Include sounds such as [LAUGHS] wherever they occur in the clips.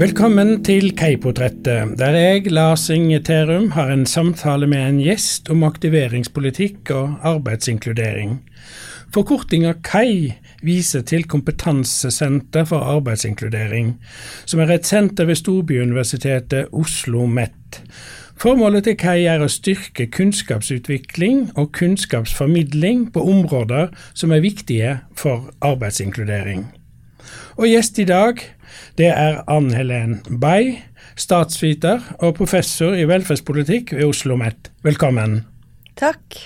Velkommen til Keiportrettet, der jeg, Lars Inge Terum, har en samtale med en gjest om aktiveringspolitikk og arbeidsinkludering. Forkortinga KEI viser til Kompetansesenter for arbeidsinkludering, som er et senter ved Storbyuniversitetet Oslo MET. Formålet til KEI er å styrke kunnskapsutvikling og kunnskapsformidling på områder som er viktige for arbeidsinkludering. Og gjest i dag det er Ann Helen Bay, statsviter og professor i velferdspolitikk ved Oslo OsloMet. Velkommen. Takk.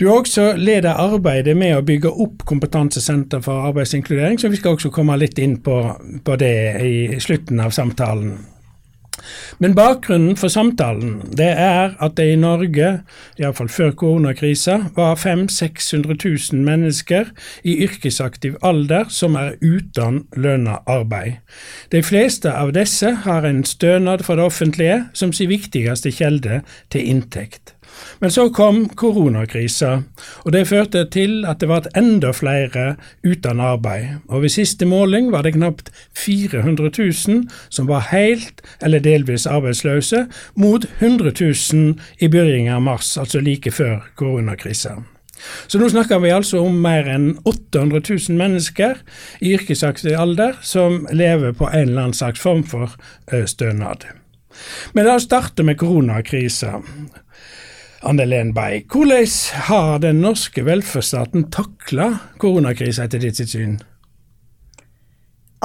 Du har også leder arbeidet med å bygge opp kompetansesenter for arbeidsinkludering, så vi skal også komme litt inn på, på det i slutten av samtalen. Men bakgrunnen for samtalen det er at det i Norge, iallfall før koronakrisa, var 500 600 000 mennesker i yrkesaktiv alder som er uten lønna arbeid. De fleste av disse har en stønad fra det offentlige som sin viktigste kjelde til inntekt. Men så kom koronakrisa, og det førte til at det ble enda flere uten arbeid. Og ved siste måling var det knapt 400 000 som var helt eller delvis arbeidsløse, mot 100 000 i begynnelsen av mars, altså like før koronakrisa. Så nå snakker vi altså om mer enn 800 000 mennesker i yrkesaktiv alder som lever på en eller annen slags form for stønad. Men la oss starte med koronakrisa. Anne Bay, hvordan har den norske velferdsstaten takla koronakrisa etter ditt syn?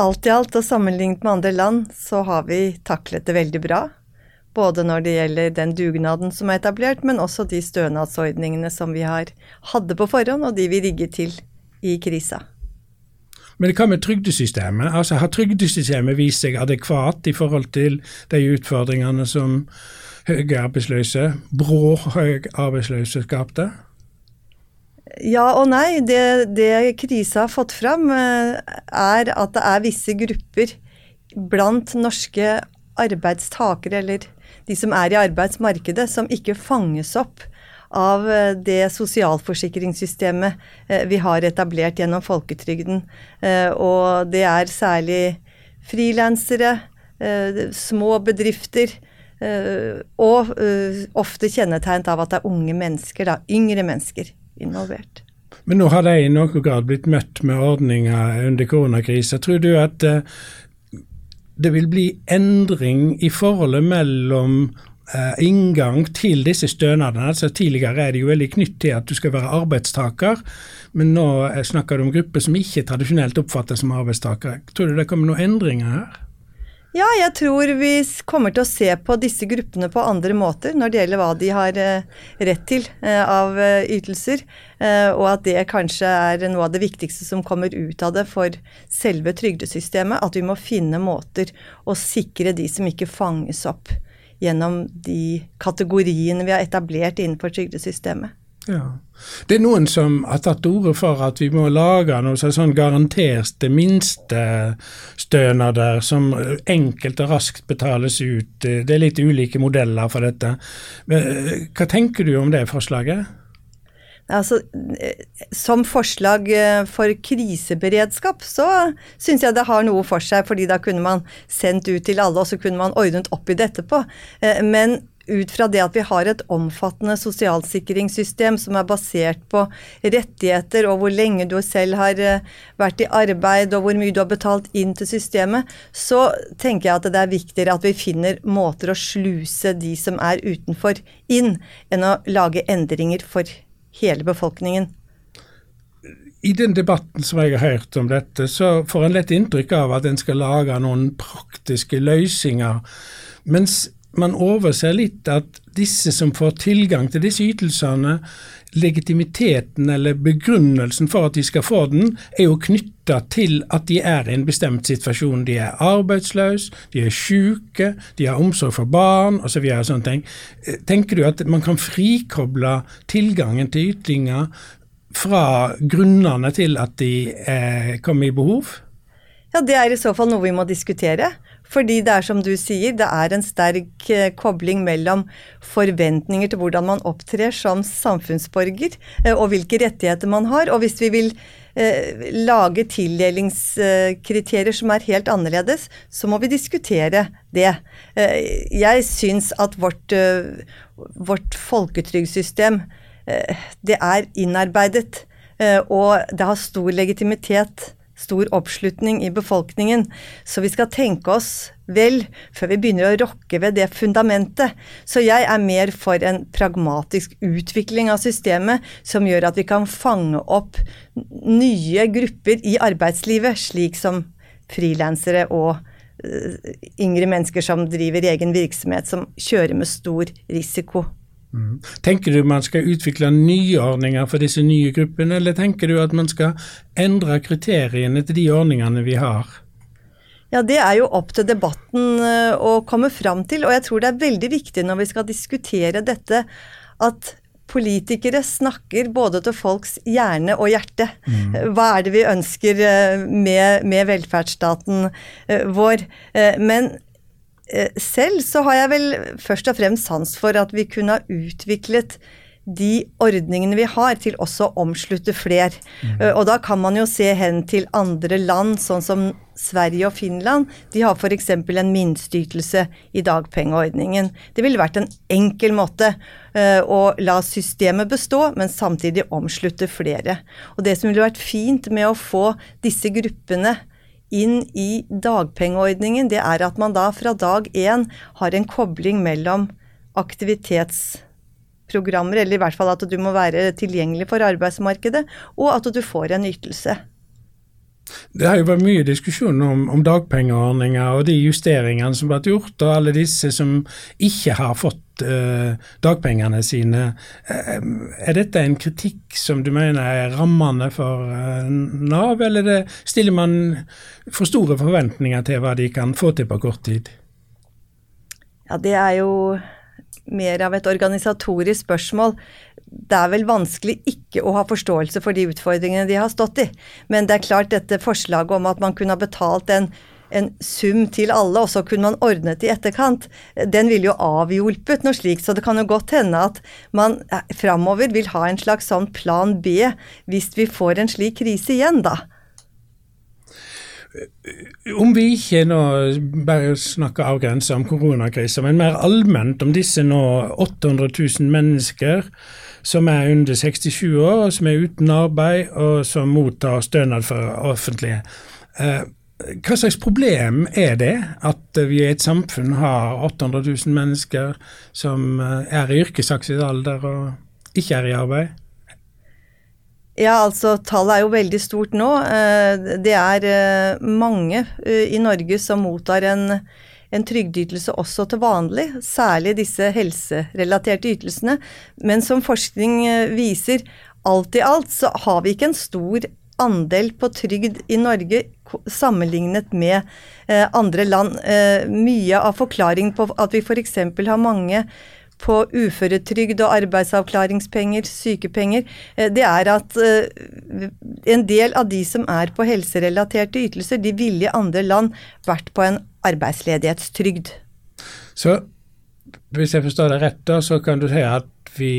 Alt i alt, og sammenlignet med andre land, så har vi taklet det veldig bra. Både når det gjelder den dugnaden som er etablert, men også de stønadsordningene som vi har hadde på forhånd, og de vi rigget til i krisa. Men hva med trygdesystemet? Altså, Har trygdesystemet vist seg adekvat i forhold til de utfordringene som høye arbeidsløse, brå høy arbeidsløse skapte? Ja og nei. Det, det krisa har fått fram, eh, er at det er visse grupper blant norske arbeidstakere, eller de som er i arbeidsmarkedet, som ikke fanges opp av eh, det sosialforsikringssystemet eh, vi har etablert gjennom folketrygden. Og det er særlig frilansere, små bedrifter, og uh, ofte kjennetegnet av at det er unge mennesker, da, yngre mennesker, involvert. Men nå har de i noen grad blitt møtt med ordninger under koronakrisa. Tror du at uh, det vil bli endring i forholdet mellom inngang til disse stønadene? Altså Tidligere er det jo veldig knytt til at du skal være arbeidstaker, men nå snakker du om grupper som ikke tradisjonelt oppfattes som arbeidstakere. Tror du det kommer noen endringer her? Ja, jeg tror vi kommer til å se på disse gruppene på andre måter når det gjelder hva de har eh, rett til eh, av eh, ytelser, og at det kanskje er noe av det viktigste som kommer ut av det for selve trygdesystemet. At vi må finne måter å sikre de som ikke fanges opp gjennom de kategoriene vi har etablert innenfor trygdesystemet. Ja. Det er noen som har tatt til orde for at vi må lage noe sånn garanterte minstestønader som enkelt og raskt betales ut. Det er litt ulike modeller for dette. Hva tenker du om det forslaget? Altså, som forslag eh, for kriseberedskap, så syns jeg det har noe for seg, fordi da kunne man sendt ut til alle, og så kunne man ordnet opp i det etterpå. Eh, men ut fra det at vi har et omfattende sosialsikringssystem som er basert på rettigheter og hvor lenge du selv har eh, vært i arbeid og hvor mye du har betalt inn til systemet, så tenker jeg at det er viktigere at vi finner måter å sluse de som er utenfor, inn, enn å lage endringer for hele befolkningen. I den debatten som jeg har hørt om dette, så får en lett inntrykk av at en skal lage noen praktiske løsninger. Mens man overser litt at disse som får tilgang til disse ytelsene, legitimiteten eller begrunnelsen for at de skal få den, er jo knytta til at de er i en bestemt situasjon. De er arbeidsløse, de er syke, de har omsorg for barn osv. Så. Tenker du at man kan frikoble tilgangen til ytlinger fra grunnene til at de eh, kommer i behov? Ja, Det er i så fall noe vi må diskutere. Fordi det er som du sier, det er en sterk eh, kobling mellom forventninger til hvordan man opptrer som samfunnsborger, eh, og hvilke rettigheter man har. Og hvis vi vil eh, lage tildelingskriterier som er helt annerledes, så må vi diskutere det. Jeg syns at vårt, eh, vårt folketrygdsystem det er innarbeidet, og det har stor legitimitet stor oppslutning i befolkningen. Så vi skal tenke oss vel før vi begynner å rokke ved det fundamentet. Så jeg er mer for en pragmatisk utvikling av systemet som gjør at vi kan fange opp nye grupper i arbeidslivet, slik som frilansere og uh, yngre mennesker som driver egen virksomhet, som kjører med stor risiko. Mm. Tenker du man skal utvikle nye ordninger for disse nye gruppene, eller tenker du at man skal endre kriteriene til de ordningene vi har? Ja, Det er jo opp til debatten eh, å komme fram til, og jeg tror det er veldig viktig når vi skal diskutere dette, at politikere snakker både til folks hjerne og hjerte. Mm. Hva er det vi ønsker eh, med, med velferdsstaten eh, vår? Men Eh, selv så har jeg vel først og fremst sans for at vi kunne ha utviklet de ordningene vi har, til også å omslutte fler. Mm. Og da kan man jo se hen til andre land, sånn som Sverige og Finland. De har f.eks. en minsteytelse i dagpengeordningen. Det ville vært en enkel måte uh, å la systemet bestå, men samtidig omslutte flere. Og det som ville vært fint med å få disse gruppene inn i dagpengeordningen, det er at man da fra dag én har en kobling mellom aktivitetsprogrammer, eller i hvert fall at du må være tilgjengelig for arbeidsmarkedet, og at du får en ytelse. Det har jo vært mye diskusjon om, om dagpengeordninger og de justeringene som har vært gjort, og alle disse som ikke har fått uh, dagpengene sine. Uh, er dette en kritikk som du mener er rammende for uh, Nav, eller det, stiller man for store forventninger til hva de kan få til på kort tid? Ja, det er jo mer av et organisatorisk spørsmål det er vel vanskelig ikke å ha forståelse for de utfordringene de har stått i. Men det er klart dette forslaget om at man kunne ha betalt en, en sum til alle, og så kunne man ordnet i etterkant, den ville jo avhjulpet noe slikt. Så det kan jo godt hende at man eh, framover vil ha en slags sånn plan B hvis vi får en slik krise igjen, da. Om vi ikke nå bare snakker avgrensa om koronakrisa, men mer allment om disse nå 800 000 mennesker som er under 67 år, og som er uten arbeid, og som mottar stønad fra offentlige. Eh, hva slags problem er det at vi i et samfunn har 800 000 mennesker som eh, er i yrkesaktiv alder og ikke er i arbeid? Ja, altså tallet er jo veldig stort nå. Eh, det er mange i Norge som mottar en en trygdeytelse også til vanlig, særlig disse helserelaterte ytelsene. Men som forskning eh, viser, alt i alt så har vi ikke en stor andel på trygd i Norge sammenlignet med eh, andre land. Eh, mye av forklaringen på at vi f.eks. har mange på uføretrygd og arbeidsavklaringspenger, sykepenger, eh, det er at eh, en del av de som er på helserelaterte ytelser, de ville i andre land vært på en arbeidsledighetstrygd. Så hvis jeg forstår deg rett, da, så kan du si at vi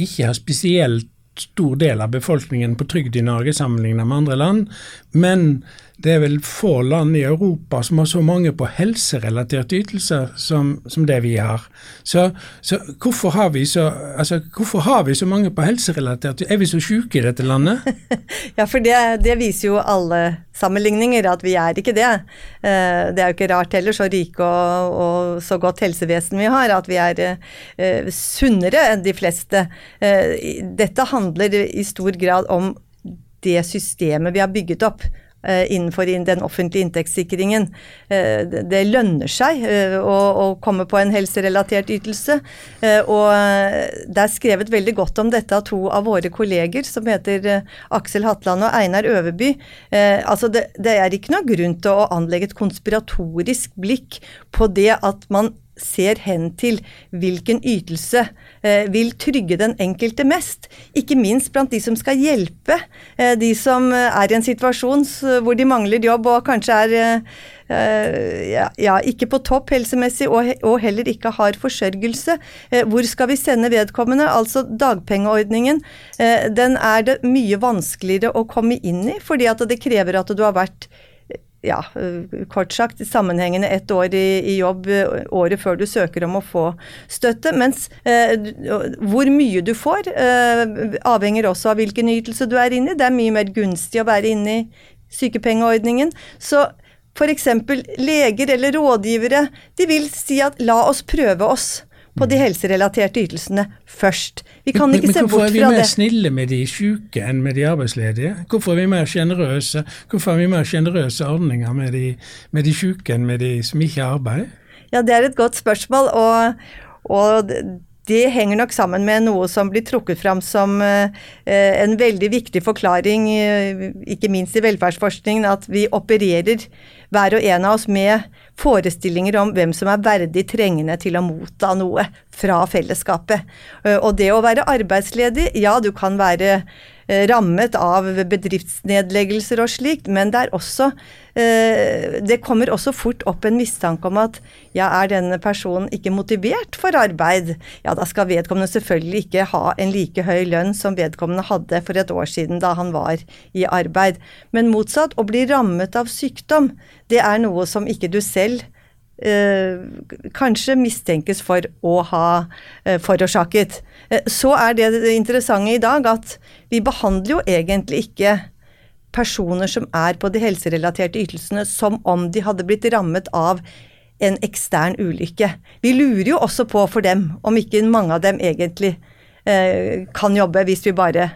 ikke har spesielt stor del av befolkningen på trygd i Norge sammenlignet med andre land, men det er vel få land i Europa som har så mange på helserelaterte ytelser som, som det vi har. Så, så, hvorfor, har vi så, altså, hvorfor har vi så mange på helserelaterte Er vi så syke i dette landet? [LAUGHS] ja, for det, det, viser jo alle sammenligninger at vi er ikke det. Eh, det er jo ikke rart heller, så rike og, og så godt helsevesen vi har, at vi er uh, sunnere enn de fleste. Uh, dette handler i stor grad om det systemet vi har bygget opp. Eh, innenfor den offentlige inntektssikringen. Eh, det lønner seg eh, å, komme på en helserelatert ytelse. Og det er skrevet veldig godt om dette av to av våre kolleger, som heter Aksel Hatland og Einar Øverby. Altså det, er ikke noe grunn til å anlegge et konspiratorisk blikk på det at man ser hen til hvilken ytelse eh, vil trygge den enkelte mest. Ikke minst blant de som skal hjelpe eh, de som er i en situasjon hvor de mangler jobb og kanskje er ja, ja, ikke på topp helsemessig og, og, heller ikke har forsørgelse. Hvor skal vi sende vedkommende? Altså dagpengeordningen, den er det mye vanskeligere å komme inn i, fordi at det krever at du har vært ja, kort sagt sammenhengende ett år i, i, jobb året før du søker om å få støtte. Mens eh, hvor mye du får, eh, avhenger også av hvilken ytelse du er inne i. Det er mye mer gunstig å være inne i sykepengeordningen. Så f.eks. leger eller rådgivere, de vil si at la oss prøve oss på de helserelaterte ytelsene først. Vi kan ikke men, men, se bort fra det. Hvorfor er vi mer snille med de syke enn med de arbeidsledige? Hvorfor er vi mer sjenerøse Hvorfor har vi mer sjenerøse ordninger med de, med de syke enn med de som ikke har arbeid? Ja, Det er et godt spørsmål. og, og det henger nok sammen med noe som blir trukket fram som eh, en veldig viktig forklaring, eh, ikke minst i velferdsforskningen, at vi opererer hver og en av oss med forestillinger om hvem som er verdig trengende til å motta noe fra fellesskapet. Eh, og det å være arbeidsledig, ja du kan være Eh, rammet av bedriftsnedleggelser og slikt, men det er også eh, Det kommer også fort opp en mistanke om at ja, er denne personen ikke motivert for arbeid? Ja, da skal vedkommende selvfølgelig ikke ha en like høy lønn som vedkommende hadde for et år siden da han var i arbeid. Men motsatt, å bli rammet av sykdom, det er noe som ikke du selv Eh, kanskje mistenkes for å ha eh, forårsaket. Eh, så er det det interessante i dag at vi behandler jo egentlig ikke personer som er på de helserelaterte ytelsene som om de hadde blitt rammet av en ekstern ulykke. Vi lurer jo også på for dem om ikke mange av dem egentlig eh, kan jobbe, hvis vi bare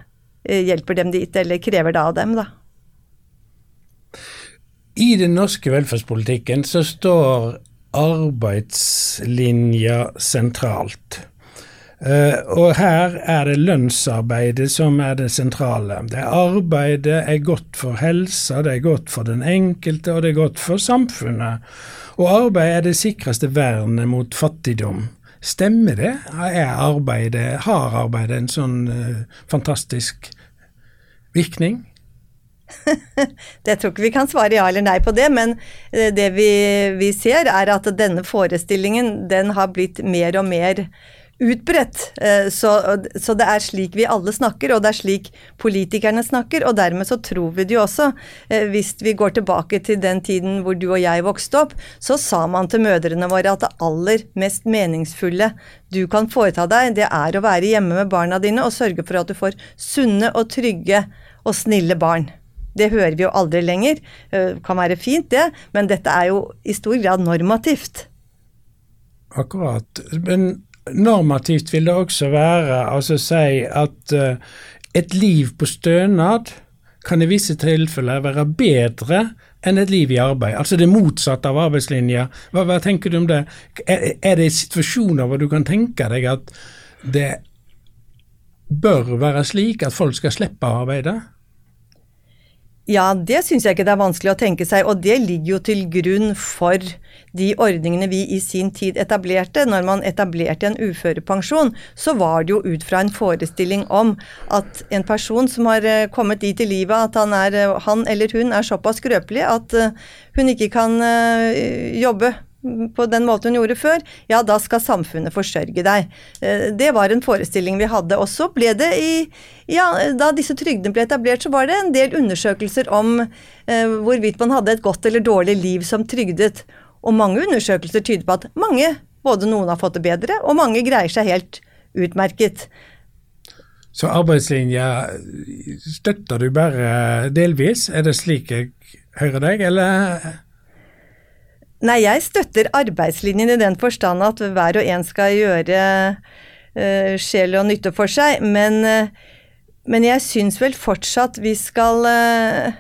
eh, hjelper dem dit, eller krever det av dem, da. I den norske velferdspolitikken så står arbeidslinja sentralt. Uh, og her er det lønnsarbeidet som er det sentrale. Det Arbeidet er godt for helsa, det er godt for den enkelte, og det er godt for samfunnet. Og arbeid er det sikreste vernet mot fattigdom. Stemmer det? Er arbeidet, har arbeidet en sånn uh, fantastisk virkning? [LAUGHS] det tror ikke vi kan svare ja eller nei på det, men eh, det vi, vi, ser er at denne forestillingen den har blitt mer og mer utbredt. Eh, så, så, det er slik vi alle snakker, og det er slik politikerne snakker. Og dermed så tror vi det jo også. Eh, hvis vi går tilbake til den tiden hvor du og jeg vokste opp, så sa man til mødrene våre at det aller mest meningsfulle du kan foreta deg, det er å være hjemme med barna dine og sørge for at du får sunne og trygge og snille barn. Det hører vi jo aldri lenger. Eh, kan være fint, det, men dette er jo i stor grad normativt. Akkurat. Men normativt vil det også være altså si at uh, et liv på stønad kan i visse tilfeller være bedre enn et liv i arbeid. Altså det motsatte av arbeidslinja. Hva, hva tenker du om det? Er, er det situasjoner hvor du kan tenke deg at det bør være slik at folk skal slippe å arbeide? Ja, det syns jeg ikke det er vanskelig å tenke seg, og det ligger jo til grunn for de ordningene vi i sin tid etablerte. Når man etablerte en uførepensjon, så var det jo ut fra en forestilling om at en person som har eh, kommet dit i livet at han, er, eh, han eller hun er såpass skrøpelig at eh, hun ikke kan jobbe på den måten hun gjorde før, ja, da skal samfunnet forsørge deg. Eh, det var en forestilling vi hadde. Og så ble det i Ja, da disse trygdene ble etablert, så var det en del undersøkelser om eh, hvorvidt man hadde et godt eller dårlig liv som trygdet. Og mange undersøkelser tyder på at mange, både noen har fått det bedre, og mange greier seg helt utmerket. Så arbeidslinja støtter du bare delvis, er det slik jeg hører deg, eller? Nei, jeg støtter arbeidslinjen i den forstand at hver og en skal gjøre uh, sjel og nytte for seg, men, uh, men jeg syns vel fortsatt vi skal uh,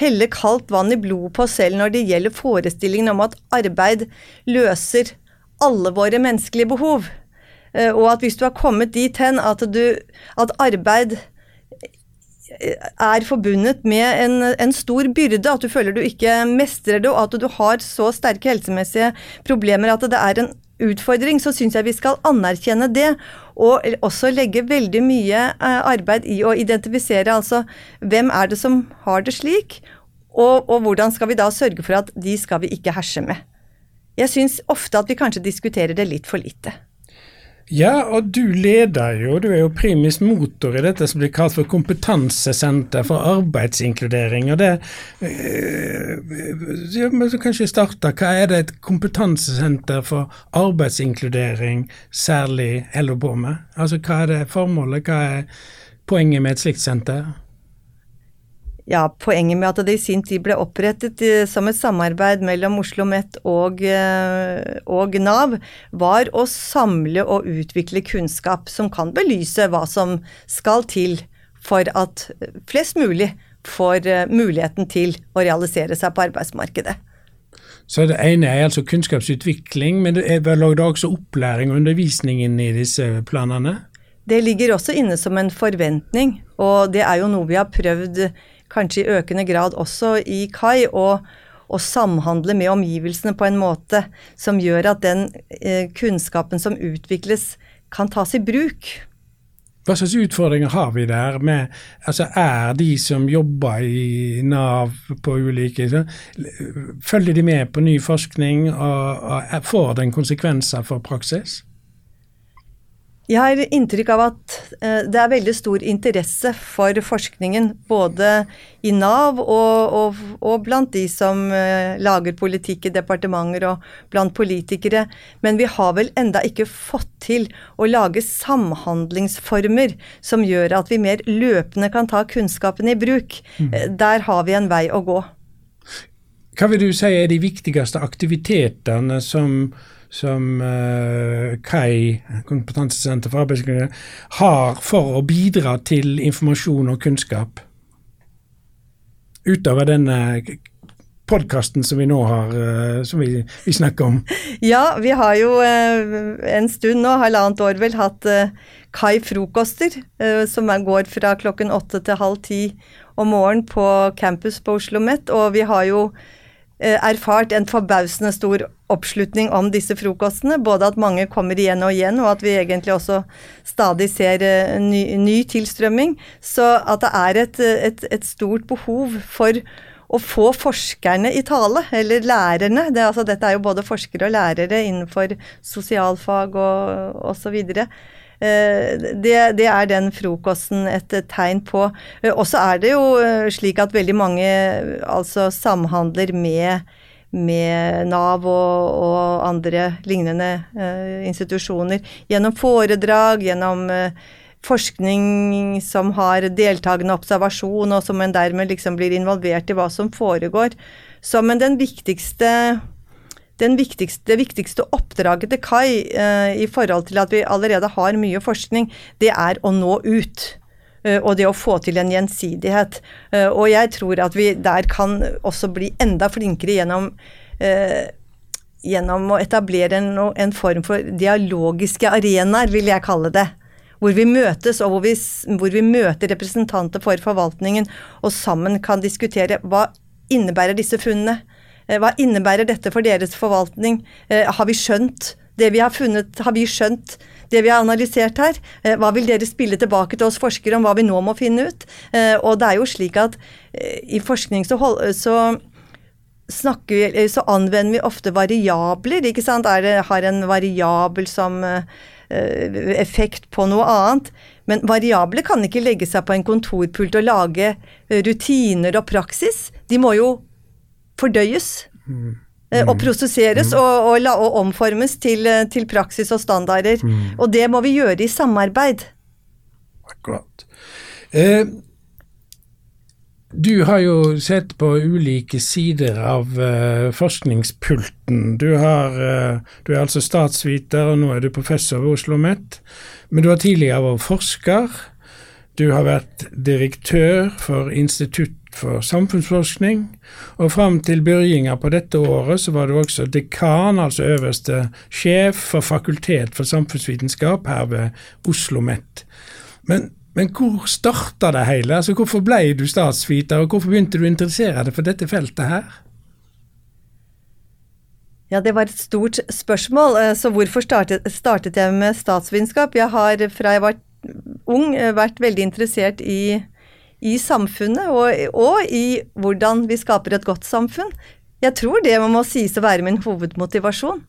helle kaldt vann i blodet på oss selv når det gjelder forestillingen om at arbeid løser alle våre menneskelige behov. Og at hvis du har kommet dit hen at, du, at arbeid er forbundet med en, en, stor byrde, at du føler du ikke mestrer det, og at du har så sterke helsemessige problemer at det er en utfordring, så syns jeg vi skal anerkjenne det. Og også legge veldig mye eh, arbeid i å identifisere altså hvem er det som har det slik, Og, og hvordan skal vi da sørge for at de skal vi ikke herse med? Jeg syns ofte at vi kanskje diskuterer det litt for lite. Ja, og du leder jo, du er jo primus motor i dette som blir kalt for Kompetansesenter for arbeidsinkludering. og det øh, ja, men så Kanskje starte, hva er det et kompetansesenter for arbeidsinkludering særlig holder på med? Altså Hva er det formålet, hva er poenget med et slikt senter? Ja, poenget med at det i sin tid ble opprettet eh, som et samarbeid mellom Oslo OsloMet og, eh, og, Nav, var å samle og utvikle kunnskap som kan belyse hva som skal til for at flest mulig får eh, muligheten til å realisere seg på arbeidsmarkedet. Så det ene er altså kunnskapsutvikling, men det er vel også opplæring og undervisning inne i disse planene? Det ligger også inne som en forventning, og det er jo noe vi har prøvd kanskje i økende grad også i KAI, og, og samhandle med omgivelsene på en måte som gjør at den eh, kunnskapen som utvikles, kan tas i bruk. Hva slags utfordringer har vi der? Med, altså er de som jobber i Nav på ulike så, Følger de med på ny forskning, og, og får den konsekvenser for praksis? Jeg har inntrykk av at eh, det er veldig stor interesse for forskningen, både i Nav og, og, og, blant de som eh, lager politikk i departementer og blant politikere. Men vi har vel enda ikke fått til å lage samhandlingsformer som gjør at vi mer løpende kan ta kunnskapen i bruk. Mm. Eh, der har vi en vei å gå. Hva vil du si er de viktigste aktivitetene som som uh, KAI, Kompetansesenter for arbeidsmiljø, har for å bidra til informasjon og kunnskap? Utover denne podkasten som vi nå har, uh, som vi, vi, snakker om. Ja, vi har jo uh, en stund nå, halvannet år vel, hatt KAI-frokoster, som går fra klokken åtte til halv ti om morgenen på campus på Oslo OsloMet. Og vi har jo erfart en forbausende stor oppslutning om disse frokostene. Både at mange kommer igjen og igjen, og at vi egentlig også stadig ser eh, ny, ny tilstrømming. Så at det er et, et, et, stort behov for å få forskerne i tale, eller lærerne. Det, altså, dette er jo både forskere og lærere innenfor sosialfag og osv. Eh, det, det, er den frokosten et tegn på. Eh, og så er det jo slik at veldig mange altså samhandler med med Nav og, og andre lignende eh, institusjoner gjennom foredrag, gjennom eh, forskning som har deltakende observasjon, og som en dermed liksom blir involvert i hva som foregår. Så, men den viktigste, viktigste, det viktigste oppdraget til Kai eh, i forhold til at vi allerede har mye forskning, det er å nå ut. Eh, og det å få til en gjensidighet. Eh, og jeg tror at vi der kan også bli enda flinkere gjennom eh, gjennom å etablere en, en, form for dialogiske arenaer, vil jeg kalle det. Hvor vi møtes, og hvor vi, hvor vi, møter representanter for forvaltningen, og sammen kan diskutere hva innebærer disse funnene. Hva innebærer dette for deres forvaltning? Har vi skjønt det vi har funnet? Har vi skjønt det vi har analysert her. Eh, hva vil dere spille tilbake til oss forskere om hva vi nå må finne ut? Eh, og det er jo slik at eh, i forskning så, hold, så vi, så anvender vi ofte variabler. ikke sant? Det, har en variabel som effekt på noe annet. Men variabler kan ikke legge seg på en kontorpult og lage rutiner og praksis. De må jo fordøyes. Mm. Eh, og prosesseres mm. og, og, og, omformes til, eh, til, praksis og standarder. Mm. Og det må vi gjøre i samarbeid. Akkurat. Eh, du har jo sett på ulike sider av eh, forskningspulten. Du, har, eh, du, er altså statsviter, og nå er du professor ved Oslo OsloMet. Men du har tidligere vært forsker. Du har vært direktør for Institutt for samfunnsforskning, og fram til begynnelsen på dette året så var du også dekan, altså øverste sjef for Fakultet for samfunnsvitenskap her ved Oslo OsloMet. Men, men hvor starta det hele? Altså, hvorfor ble du statsviter, og hvorfor begynte du å interessere deg for dette feltet her? Ja, det var et stort spørsmål. Eh, så hvorfor startet, startet jeg med statsvitenskap? Jeg har fra jeg var ung vært veldig interessert i i samfunnet, og, og i hvordan vi skaper et godt samfunn. Jeg tror det må sies å være min hovedmotivasjon.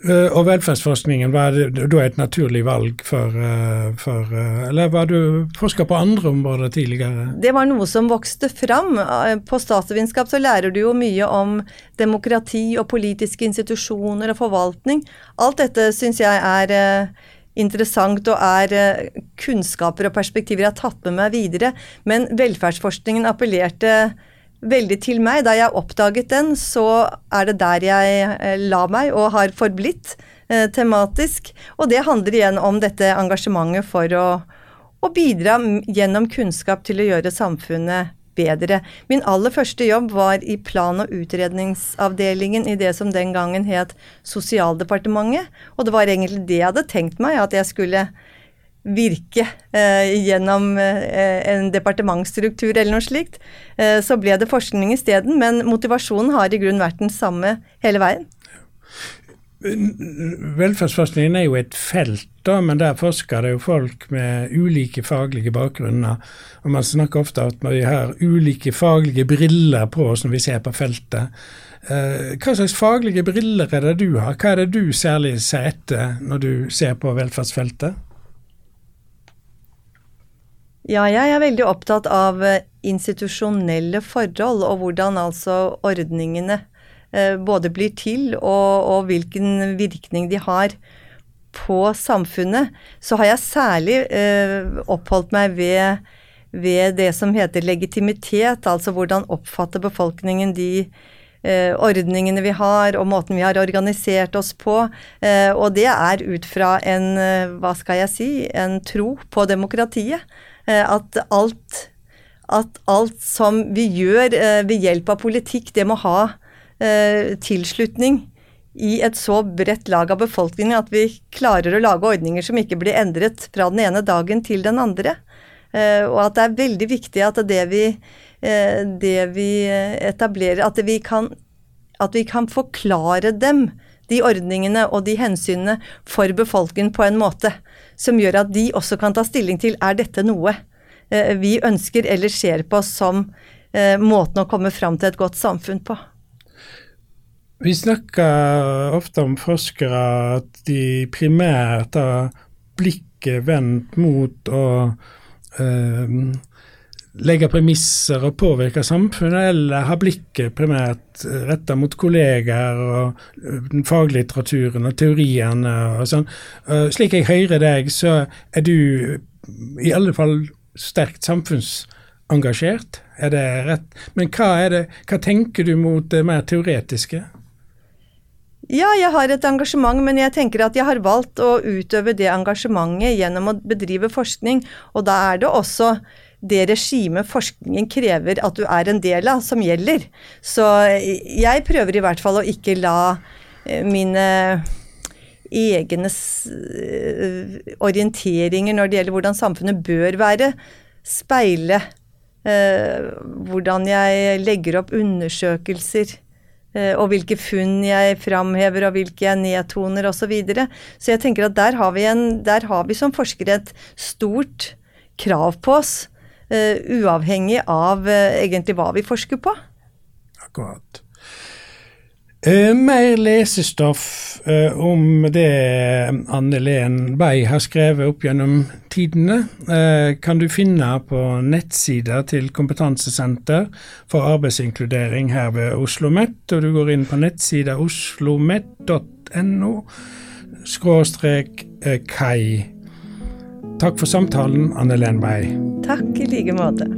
Uh, og velferdsforskningen, var da et naturlig valg for, uh, for uh, Eller var du forska på andre områder tidligere? Det var noe som vokste fram. På statsvitenskap så lærer du jo mye om demokrati og politiske institusjoner og forvaltning. Alt dette syns jeg er interessant og er kunnskaper og perspektiver jeg har tatt med meg videre. Men velferdsforskningen appellerte veldig til meg. Da jeg oppdaget den, så er det der jeg eh, la meg og har forblitt eh, tematisk. Og det handler igjen om dette engasjementet for å, å bidra gjennom kunnskap til å gjøre samfunnet bedre. Min aller første jobb var i plan- og utredningsavdelingen i det som den gangen het Sosialdepartementet. Og det var egentlig det jeg hadde tenkt meg, at jeg skulle virke eh, gjennom eh, en departementsstruktur eller noe slikt. Eh, så ble det forskning isteden, men motivasjonen har i grunnen vært den samme hele veien. Velferdsforskningen er jo et felt, da, men der forsker det jo folk med ulike faglige bakgrunner. Og Man snakker ofte om at vi har ulike faglige briller på oss når vi ser på feltet. Eh, hva slags faglige briller er det du har? Hva er det du særlig ser etter når du ser på velferdsfeltet? Ja, jeg er veldig opptatt av eh, institusjonelle forhold, og hvordan altså ordningene både blir til, og, og, hvilken virkning de har på samfunnet. Så har jeg særlig eh, oppholdt meg ved, ved, det som heter legitimitet, altså hvordan oppfatter befolkningen de eh, ordningene vi har, og måten vi har organisert oss på. Eh, og det er ut fra en, eh, hva skal jeg si, en tro på demokratiet. Eh, at alt, at alt som vi gjør eh, ved hjelp av politikk, det må ha eh, tilslutning i et så bredt lag av befolkningen at vi klarer å lage ordninger som ikke blir endret fra den ene dagen til den andre. Og at det er veldig viktig at det vi, det vi etablerer, at vi, kan, at vi kan forklare dem, de ordningene og de hensynene, for befolkningen på en måte som gjør at de også kan ta stilling til er dette noe eh, vi ønsker eller ser på som eh, måten å komme fram til et godt samfunn på. Vi snakker ofte om forskere at de primært har blikket vendt mot å øh, legge premisser og påvirke samfunnet, eller har blikket primært retta mot kollegaer og den faglitteraturen og teoriene og sånn. Slik jeg hører deg, så er du i alle fall sterkt samfunnsengasjert. Er det rett? Men hva, det, hva tenker du mot det mer teoretiske? Ja, jeg har et engasjement, men jeg tenker at jeg har valgt å utøve det engasjementet gjennom å bedrive forskning, og da er det også det regimet forskningen krever at du er en del av, som gjelder. Så jeg prøver i hvert fall å ikke la eh, mine egne eh, orienteringer når det gjelder hvordan samfunnet bør være, speile eh, hvordan jeg legger opp undersøkelser. Eh, og hvilke funn jeg framhever, og hvilke jeg nedtoner osv. Så, videre. så jeg tenker at der har, vi en, der har vi som forskere et stort krav på oss uh, uavhengig av uh, egentlig hva vi forsker på. Akkurat. Uh, mer lesestoff uh, om det Anne Len Bay har skrevet opp gjennom tidene, uh, kan du finne på nettsida til Kompetansesenter for arbeidsinkludering her ved Oslo OsloMet. Og du går inn på nettsida oslomet.no skråstrek kai. Takk for samtalen, Anne Len Bay. Takk i like måte.